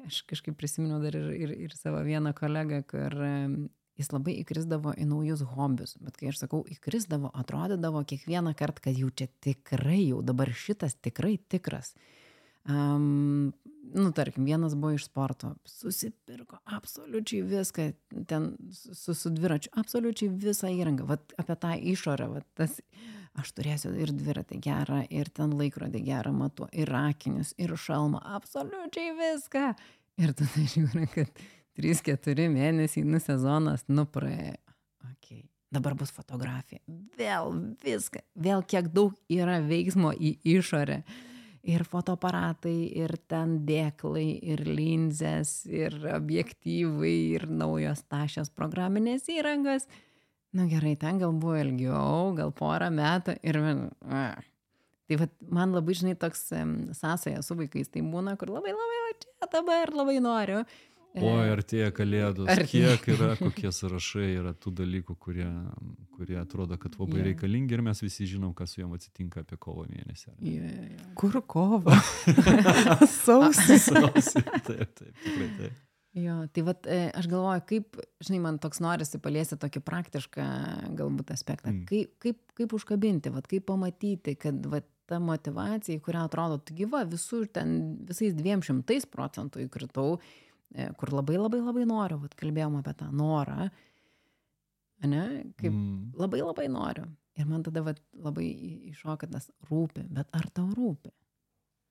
aš kažkaip prisiminiau dar ir, ir, ir savo vieną kolegą, kur jis labai įkrisdavo į naujus hobius. Bet kai aš sakau įkrisdavo atrodydavo kiekvieną kart kad jau čia tikrai jau dabar šitas tikrai tikras. Um, nu tarkim vienas buvo iš sporto. Susipirko absoliučiai viską ten su, su dviračiu absoliučiai visą įrangą. Vat apie tą išorę vat tas aš turėsiu ir dviratį gerą ir ten laikrodį gerą matuo ir akinius ir šalmą absoliučiai viską. Ir tada žiūri kad trys keturi mėnesiai nu sezonas nu praėjo. Okei dabar bus fotografija. Vėl viską vėl kiek daug yra veiksmo į išorę. Ir fotoaparatai ir ten dėklai ir linzės ir objektyvai ir naujos tašios programinės įrangos. Nu gerai ten gal buvo ilgiau gal porą metų ir tai vat man labai žinai toks sąsaja su vaikais tai būna kur labai labai va čia dabar labai noriu Oi, artėja kalėdos. Artėja. Kiek yra, kokie sąrašai yra tų dalykų, kurie, kurie atrodo, kad labai yeah. reikalingi ir mes visi žinom, kas su jom atsitinka apie kovo mėnesį. Yeah, yeah. Kur kovo? Sausį. Sausį. Taip, taip, tikrai taip. Jo, tai vat, e, aš galvoju, kaip, žinai, man toks norisi paliesti tokį praktišką galbūt aspektą, mm. kaip, kaip, kaip užkabinti, vat, kaip pamatyti, kad vat, ta motivacija, kurią atrodo gyva, visur ten visais dviem šimtais procentų įkritau, E, kur labai labai labai noriu, vat, kalbėjom apie tą norą, ne, kaip mm. labai labai noriu. Ir man tada vat, labai iššoka tas rūpi, bet ar tau rūpi?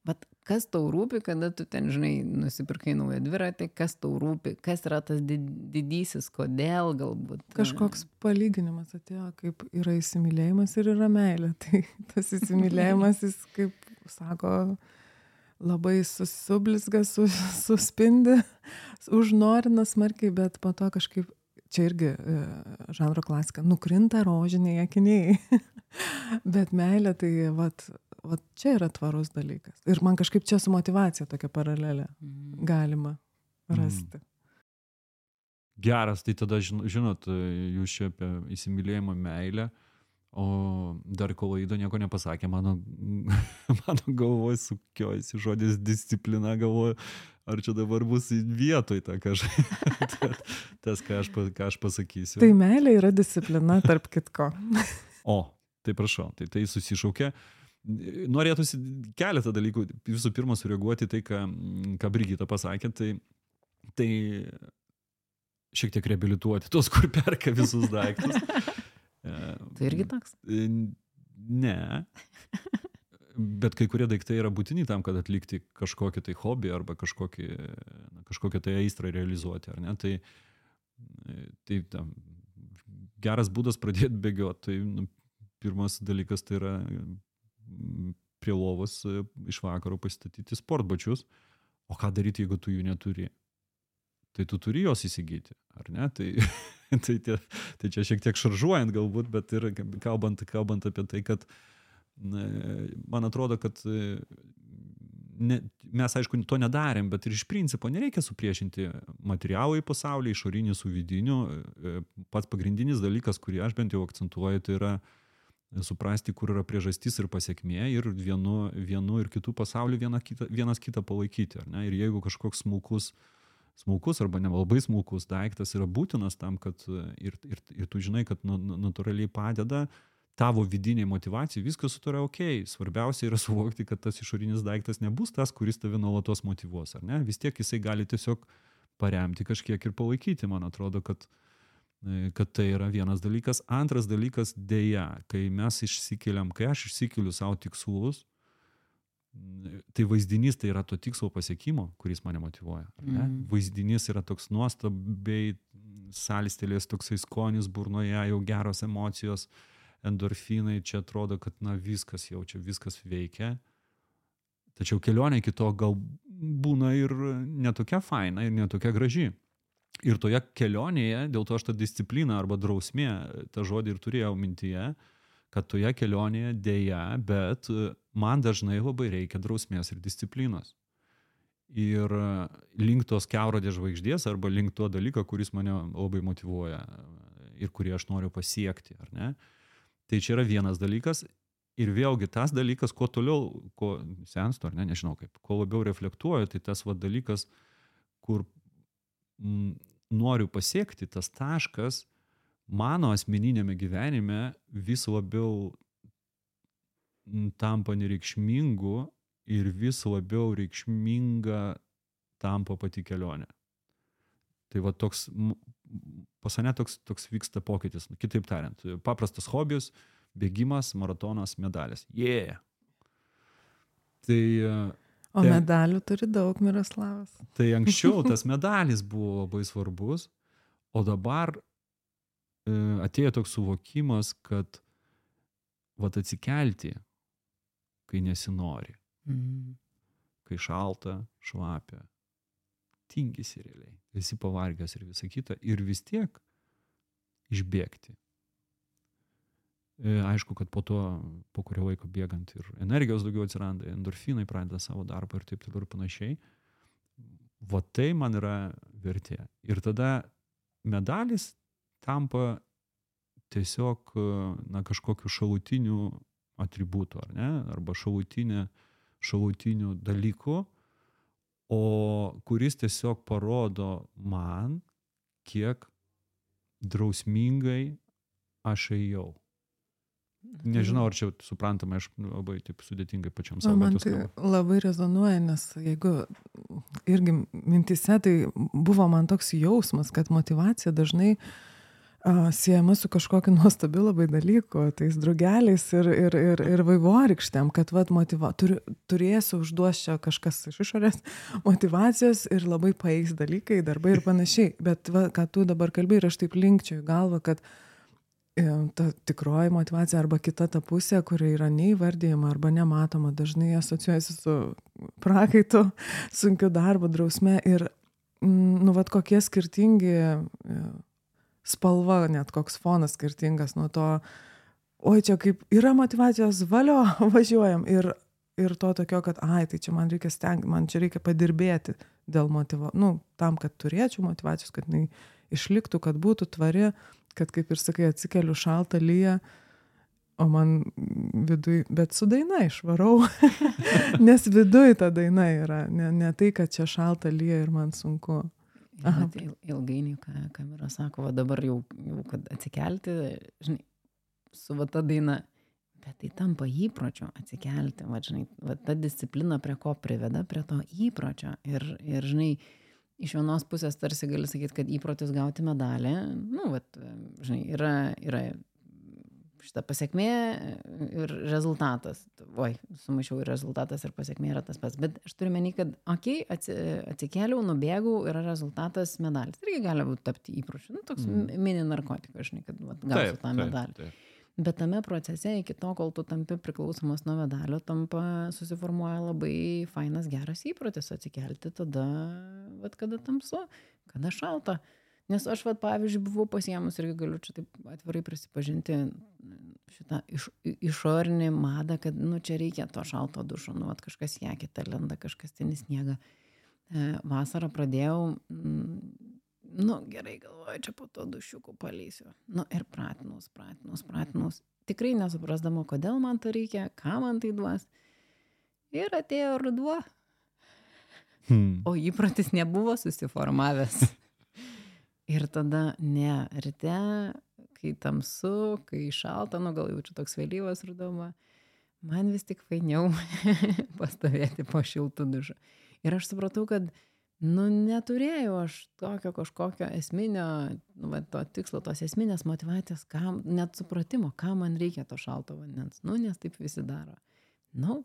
Bet kas tau rūpi, kada tu ten, žinai, nusipirkai naują dviratį, kas tau rūpi, kas yra tas didysis, kodėl galbūt. E, Kažkoks palyginimas atėjo, kaip yra įsimylėjimas ir yra meilė. Tai tas įsimylėjimas, jis, kaip sako, labai sublizga, sus, suspindi, užnorina smarkiai, bet po to kažkaip, čia irgi e, žanro klasika, nukrinta rožiniai akiniai. bet meilė tai, vat, vat čia yra tvarus dalykas. Ir man kažkaip čia su motivacija tokia paralelė. Mhm. Galima. rasti. Geras, tai tada, žin- žinot, jūs čia apie įsimylėjimą meilę, o dar kol laido nieko nepasakė, mano, mano galvoje sukiojasi žodis disciplina, galvoju, ar čia dabar bus vietoj ta kažkas, tas, ką aš, ką aš pasakysiu. Tai meilė yra disciplina, tarp kitko. O, tai prašau, tai tai susišaukia. Norėtųsi keletą dalykų. Visų pirma, sureaguoti tai, ką, ką Brigita pasakė, tai, tai šiek tiek reabilituoti tos, kur perka visus daiktus. Tai irgi toks. E, Ne. Bet kai kurie daiktai yra būtini tam, kad atlikti kažkokį tai hobį arba kažkokį, na, kažkokią tai aistrą realizuoti, ar ne? Tai, e, tai tam, geras būdas pradėti bėgioti. Tai nu, pirmas dalykas tai yra prie lovos e, iš vakaro pasistatyti sportbačius. O ką daryti, jeigu tu jų neturi? Tai tu turi juos įsigyti, ar ne? Tai, tai, tie, tai čia šiek tiek šaržuojant galbūt, bet ir kalbant, kalbant apie tai, kad na, man atrodo, kad e, ne, mes aišku to nedarėm, bet ir iš principo nereikia supriešinti materialų į pasaulį, išorinį su vidiniu. E, Pats pagrindinis dalykas, kurį aš bent jau akcentuoju, tai yra suprasti, kur yra priežastis ir pasiekmė ir vienu, vienu ir kitų pasauliu viena kita, vienas kitą palaikyti. Ir jeigu kažkoks smulkus, smulkus arba nelabai smulkus daiktas yra būtinas tam, kad e, ir, ir, ir tu žinai, kad nu, natūraliai padeda tavo vidiniai motivacijai, viskas su to yra ok. Svarbiausia yra suvokti, kad tas išorinis daiktas nebus tas, kuris tave nuolatos motivuos, ar ne? Vis tiek jisai gali tiesiog paremti kažkiek ir palaikyti, man atrodo, kad, e, kad tai yra vienas dalykas. Antras dalykas, dėja, kai mes išsikeliam, kai aš išsikeliu savo tikslus, tai vaizdinys tai yra to tikslo pasiekimo, kuris mane motivuoja. Mhm. Vaizdinys yra toks nuostabiai salstelės, toksai skonis burnoje, jau geros emocijos, endorfinai, čia atrodo, kad na viskas jau čia viskas veikia. Tačiau kelionė iki to gal būna ir netokia faina, ir netokia graži. Ir toje kelionėje, dėl to aš tą discipliną arba drausmė, tą žodį ir turėjau mintyje, kad toje kelionėje dėja, bet e, man dažnai labai reikia drausmės ir disciplinos. Ir e, link tos keurodės žvaigždės arba link to dalyko, kuris mane labai motivuoja e, ir kurį aš noriu pasiekti, ar ne? Tai čia yra vienas dalykas. Ir vėlgi tas dalykas, kuo toliau, kuo senstu, ar ne, nežinau kaip, kuo labiau reflektuoju, tai tas va dalykas, kur mm, noriu pasiekti, tas taškas mano asmeninėme gyvenime vis labiau tampa nereikšmingu ir vis labiau reikšminga tampa pati kelionė. Tai va toks, pas mane toks, toks vyksta pokytis. Kitaip tariant, paprastas hobis, bėgimas, maratonas, medalis. Jie. Yeah. Tai, O Tai- medalių turi daug Miroslavas. tai anksčiau tas medalis buvo labai svarbus, o dabar atėjo toks suvokimas, kad vat atsikelti, kai nesinori, Mhm. kai šalta, šlapia, tingisi realiai, esi pavargęs ir visa kita, ir vis tiek išbėgti. E, Aišku, kad po to, po kurio laiko bėgant ir energijos daugiau atsiranda, endorfinai pradeda savo darbą ir taip toliau ir panašiai. Va tai man yra vertė. Ir tada medalis tampa tiesiog e, na, kažkokiu šalutiniu atributu, ar ne? Arba šalutinė, šalutiniu dalyku, o kuris tiesiog parodo man, kiek drausmingai aš ėjau. Nežinau, ar čia suprantama, aš labai taip sudėtingai pačiam savo. man tai labai rezonuoja, nes jeigu irgi mintise, tai buvo man toks jausmas, kad motivacija dažnai a, siejama su kažkokiu nuostabiu labai dalyku, tais drugeliais ir, ir, ir, ir vaivorykštėm, kad vat, motiva, turi, turėsiu užduos čia kažkas iš išorės motivacijos ir labai paeis dalykai, darbai ir panašiai. Bet va, ką tu dabar kalbėjai ir aš taip linkčiau į galvą, kad e, ta tikroji motivacija arba kita ta pusė, kuri yra neįvardyjama arba nematoma, dažnai asocijuojasi su prakaitu, sunkiu darbu, drausme ir, mm, nu, vad kokie skirtingi e, spalva, net koks fonas skirtingas nuo to, oi čia kaip yra motivacijos valio, važiuojam ir ir to tokio, kad, ai, tai čia man reikia stengti, man čia reikia padirbėti dėl motyvo, nu, tam, kad turėčiau motivacijos, kad jinai išliktų, kad būtų tvari, kad, kaip ir sakai, atsikeliu šaltą lyją, o man viduj, bet su daina išvarau, nes viduj ta daina yra, ne, ne tai, kad čia šaltą lyją ir man sunku. Aha. Tai ilgainiui, ką kamera sako, va dabar jau, jau kad atsikelti, žinai, su va ta daina, bet tai tampa įpročiu atsikelti, va, žinai, va ta disciplina prie ko priveda, prie to įpročio. Ir, ir žinai, iš vienos pusės tarsi gali sakyti, kad įprotis gauti medalį, nu, va, žinai, yra, yra šita pasiekmė ir rezultatas. Oi, sumaišiau ir rezultatas ir pasiekmė yra tas pats. Bet aš turiu menį, kad, okei, okay, atsikėliau, nubėgau, yra rezultatas medalis. Irgi gali būti tapti įpročiu. Nu, toks mm. mini narkotikas, žinai, kad vat, gausiu tą medalį. Taip, taip. Bet tame procese, iki to, kol tu tampi priklausomas nuo medalio, tampa, susiformuoja labai fainas, geras įprotis atsikelti tada, vat, kada tamsu, kada šalta. Nes aš, vat, pavyzdžiui, buvau pasiemus irgi galiu čia taip atvirai prisipažinti šitą iš, išorinį madą, kad, nu, čia reikia to šalto dušo, nu, vat, kažkas ją kitą lenda, kažkas ten sniega. E, vasarą pradėjau, mm, nu gerai galvoju, čia po to dušiukų palysiu. Nu ir pratinus, pratinus, pratinus. Tikrai nesuprasdama, kodėl man to reikia, ką man tai duos. Ir atėjo ruduo. Hmm. O įprotis nebuvo susiformavęs. Ir tada, ne, ryte, kai tamsu, kai šalta, nu gal jaučiu toks vėlyvas rudoma, man vis tik fainiau pastovėti po šiltų dušų. Ir aš supratau, kad nu neturėjau aš tokio kažkokio esminio nu va to tikslo tos esminės motyvacijos kam net supratimo kam man reikia to šalto vandens. Nu nes taip visi daro. Nu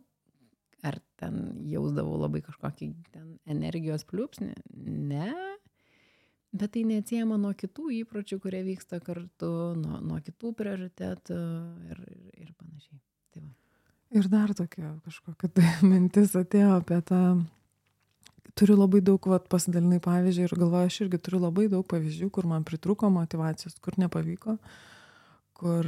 ar ten jausdavau labai kažkokį ten energijos pliūpsnį? Ne bet tai neatsiejama nuo kitų įpročių kurie vyksta kartu nuo nuo kitų prioritetų ir ir panašiai. Tai va. Ir dar tokia kažkokia tai mintis atėjo apie tą turiu labai daug vat pasidalinai pavyzdžiu ir galvoju aš irgi turiu labai daug pavyzdžių kur man pritrūko motyvacijos kur nepavyko kur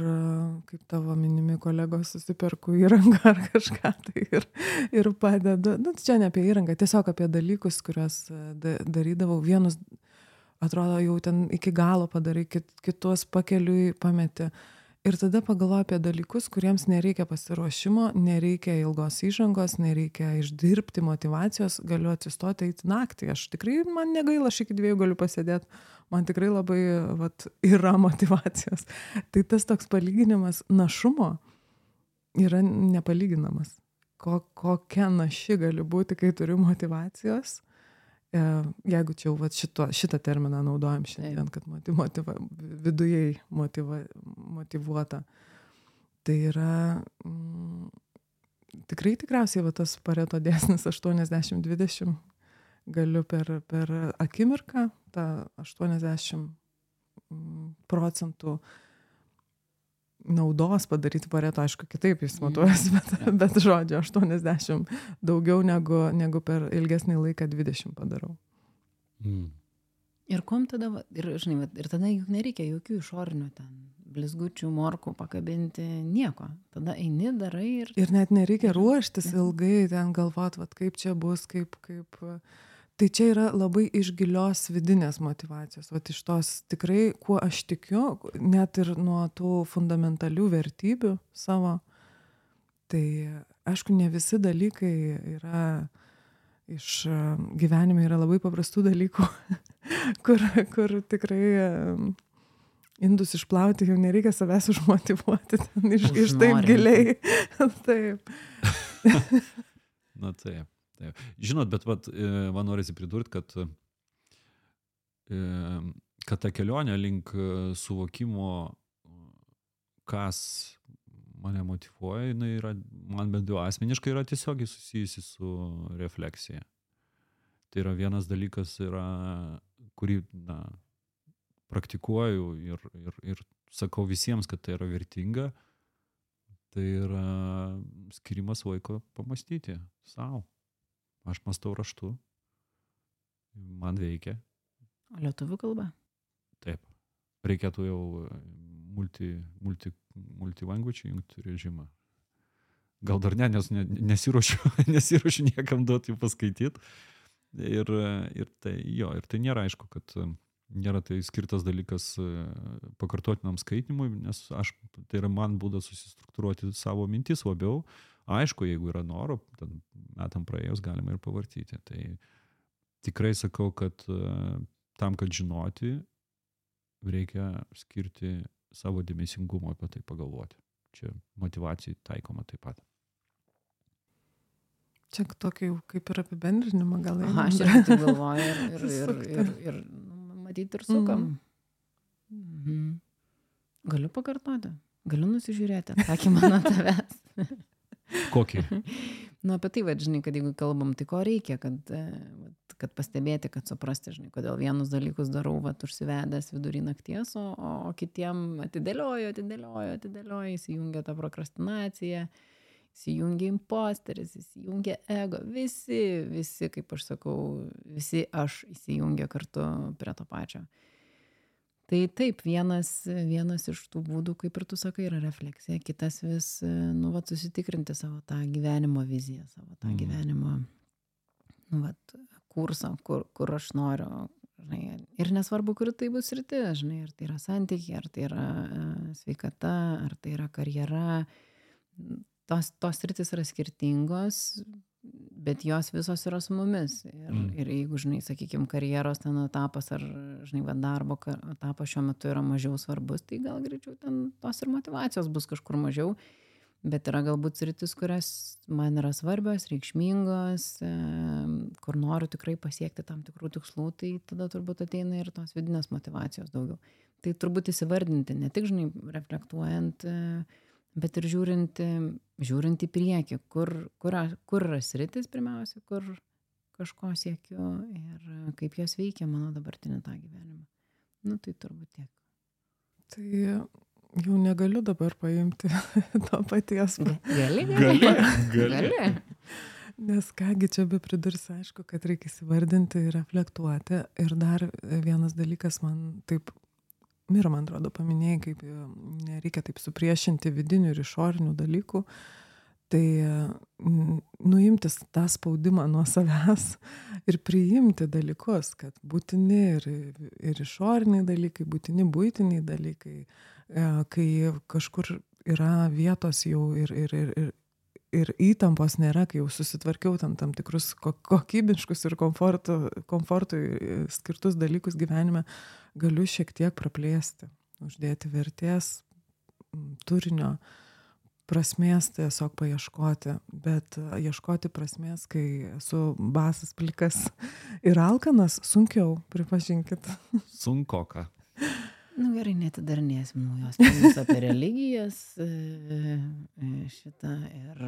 kaip tavo minimi kolegos susiperku įrangą ar kažką tai ir ir padedu. Nu čia ne apie įrangą tiesiog apie dalykus kuriuos da darydavau. Vienus atrodo jau ten iki galo padarai kit kitus pakeliui pameti. Ir tada pagalvoju apie dalykus kuriems nereikia pasiruošimo nereikia ilgos įžangos nereikia išdirbti motyvacijos galiu atsistoti eiti naktį. Aš tikrai man negaila aš iki dviejų galiu pasėdėt. Man tikrai labai vat yra motyvacijos tai tas toks palyginimas našumo yra nepalyginamas. Ko kokia naši gali būti kai turiu motyvacijos jeigu čia jau vat šito, šitą terminą naudojam šiandien, kad motiva, vidujai motiva, motivuota, tai yra mm, tikrai tikriausiai va, tas pareto dėsnis 80-20 galiu per, per akimirką tą 80 mm, procentų uh, naudos padaryti pareto, aišku, kitaip jis matuojas, bet, bet žodžio 80 daugiau negu, negu per ilgesnį laiką 20 padarau. Mm. Ir kom tada, ir, žinai, ir tada juk nereikia jokių išorinių ten blizgučių, morkų pakabinti, nieko. Tada eini, darai ir... Ir net nereikia ruoštis ilgai, ten galvot, vat, kaip čia bus, kaip, kaip, tai čia yra labai iš gilios vidinės motyvacijos. Vat iš tos tikrai kuo aš tikiu net ir nuo tų fundamentalių vertybių savo tai aišku ne visi dalykai yra iš gyvenime yra labai paprastų dalykų kur kur tikrai indus išplauti jau nereikia savęs užmotyvuoti ten iš, iš taip giliai. Taip. Na Taip. Žinot, bet vat, e, man norisi pridurti, kad, e, kad ta kelionė link e, suvokimo, kas mane motivuoja, jinai yra, man bent jau asmeniškai yra tiesiogiai susijusi su refleksija. Tai yra vienas dalykas, yra, kurį na, praktikuoju ir, ir, ir sakau visiems, kad tai yra vertinga, tai yra skirimas laiko pamastyti savo. Aš mastau raštu. Man veikia. O lietuvių kalba? Taip. Reikėtų jau multi, multi, multi language jungti režimą. gal dar ne, nes ne, nesiuošiu, nesiuošiu niekam duoti jų paskaityti. Ir, ir tai jo, ir tai nėra aišku, kad nėra tai skirtas dalykas e, pakartotinam skaitimui, nes aš, tai yra man būdas susistruktūruoti savo mintis labiau. Aišku, jeigu yra noro, ten metam praėjus galima ir pavartyti. Tai tikrai sakau, kad e, tam, kad žinoti, reikia skirti savo dėmesingumo apie tai pagalvoti. Čia motivacijai taikoma taip pat. Čia tokį jau kaip ir apibendrinimą gal. Aha, aš ir taip galvoju ir, ir, ir, ir, ir matyti ir sukam. Mm. Mhm. Galiu pakartoti, galiu nusižiūrėti atsakymą nuo tavęs. Kokį? nu, apie tai, vad, žinai, kad jeigu kalbam, tai ko reikia, kad, e, kad pastebėti, kad suprasti, žinai, kodėl vienus dalykus darau, vad, užsivedęs vidurį nakties, o, o kitiem atidėlioju, atidėlioju, atidėlioju, įsijungia ta prokrastinacija. Įsijungia imposteris, įsijungia ego, visi, visi, kaip aš sakau, visi aš įsijungia kartu prie to pačio. Tai taip, vienas, vienas iš tų būdų, kaip ir tu sakai, yra refleksija, kitas vis, nu, va, susitikrinti savo tą gyvenimo viziją, savo tą mm. gyvenimo, nu, va, kursą, kur, kur aš noriu, žinai, ir nesvarbu, kur tai bus rytis, žinai, ar tai yra santykiai, ar tai yra sveikata, ar tai yra karjera, tos, tos rytis yra skirtingos, bet jos visos yra su mumis. Ir, mm. ir jeigu, žinai, sakykime, karjeros ten etapas ar, žinai, va, darbo etapas šiuo metu yra mažiau svarbus, tai gal greičiau ten tos ir motivacijos bus kažkur mažiau. Bet yra galbūt sritis, kurias man yra svarbios, reikšmingos, kur noriu tikrai pasiekti tam tikrų tikslų, tai tada turbūt ateina ir tos vidinės motivacijos daugiau. Tai turbūt įsivardinti, ne tik, žinai, reflektuojant, e, bet ir žiūrint, žiūrint į priekį, kur, kur, kur yra sritis pirmiausia, kur kažko siekiu ir kaip jos veikia mano dabartinį tą gyvenimą. Nu, tai turbūt tiek. Tai jau negaliu dabar paimti to paties. Gali, gali. gali. gali. Nes kągi čia be pridursi, aišku, kad reikia įsivardinti ir reflektuoti. Ir dar vienas dalykas man taip Mira, man atrodo, paminėjai, kaip e, nereikia taip supriešinti vidinių ir išorinių dalykų. Tai nuimtis tą spaudimą nuo savęs ir priimti dalykus, kad būtini ir, ir išoriniai dalykai, būtini būtiniai dalykai, e, kai kažkur yra vietos jau ir, ir, ir, ir, ir įtampos nėra, kai jau susitvarkiau tam, tam tikrus kokybiškus ir komfortui e, skirtus dalykus gyvenime, galiu šiek tiek praplėsti, uždėti vertės, turinio, prasmės tiesiog paieškoti, bet ieškoti prasmės, kai esu basas plikas ir alkanas, sunkiau, pripažinkit. Sunkoka. Nu gerai, netidarnėsim naujos temos apie religijas e, e, šitą ir,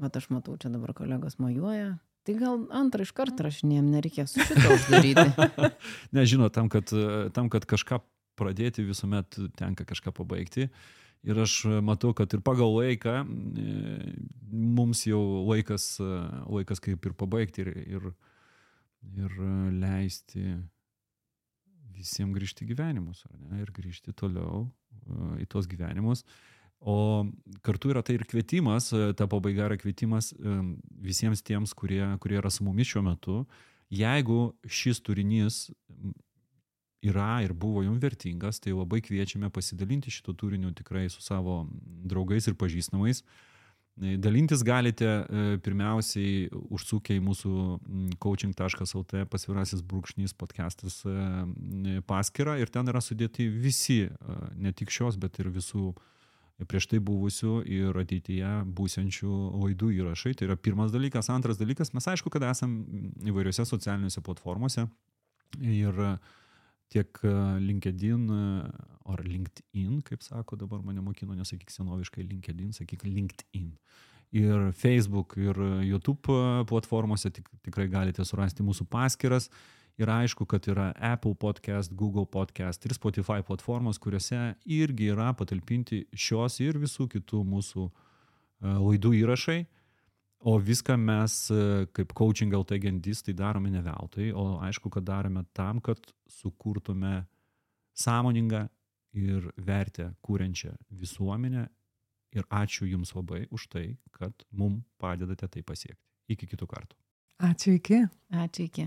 mat aš matau, čia dabar kolegos mojuoja, Tai gal antrą iš karto rašinėjom, nereikės šitą uždaryti. Nežinau, tam, kad, tam, kad kažką pradėti, visuomet tenka kažką pabaigti. Ir aš matau, kad ir pagal laiką e, mums jau laikas, laikas kaip ir pabaigti ir, ir, ir leisti visiems grįžti gyvenimus, ir grįžti toliau e, į tos gyvenimus. O kartu yra tai ir kvietimas, e, ta pabaiga yra kvietimas e, visiems tiems, kurie, kurie yra su mumis šiuo metu. Jeigu šis turinys yra ir buvo jums vertingas, tai labai kviečiame pasidalinti šito turiniu tikrai su savo draugais ir pažįstamais. E, dalintis galite pirmiausiai užsukę į mūsų coaching.lt pasvirasis brūkšnys podcastas paskirą ir ten yra sudėti visi, ne tik šios, bet ir visų prieš tai buvusių ir ateityje būsiančių laidų įrašai. Tai yra pirmas dalykas. Antras dalykas, mes aišku, kad esam įvairiose socialiniuose platformose ir tiek LinkedIn ar LinkedIn, kaip sako dabar mane mokino, nesakyk senoviškai LinkedIn, sakyk LinkedIn. Ir Facebook, ir YouTube platformose tik, tikrai galite surasti mūsų paskiras ir aišku, kad yra Apple podcast, Google podcast ir Spotify platformos, kuriuose irgi yra patalpinti šios ir visų kitų mūsų e, laidų įrašai. O viską mes e, kaip coaching LT gendistai darome ne veltui, o aišku, kad darome tam, kad sukurtume sąmoningą ir vertę kūrenčią visuomenę Ir ačiū Jums labai už tai, kad mum padedate tai pasiekti. Iki kitų kartų. Ačiū iki. Ačiū iki.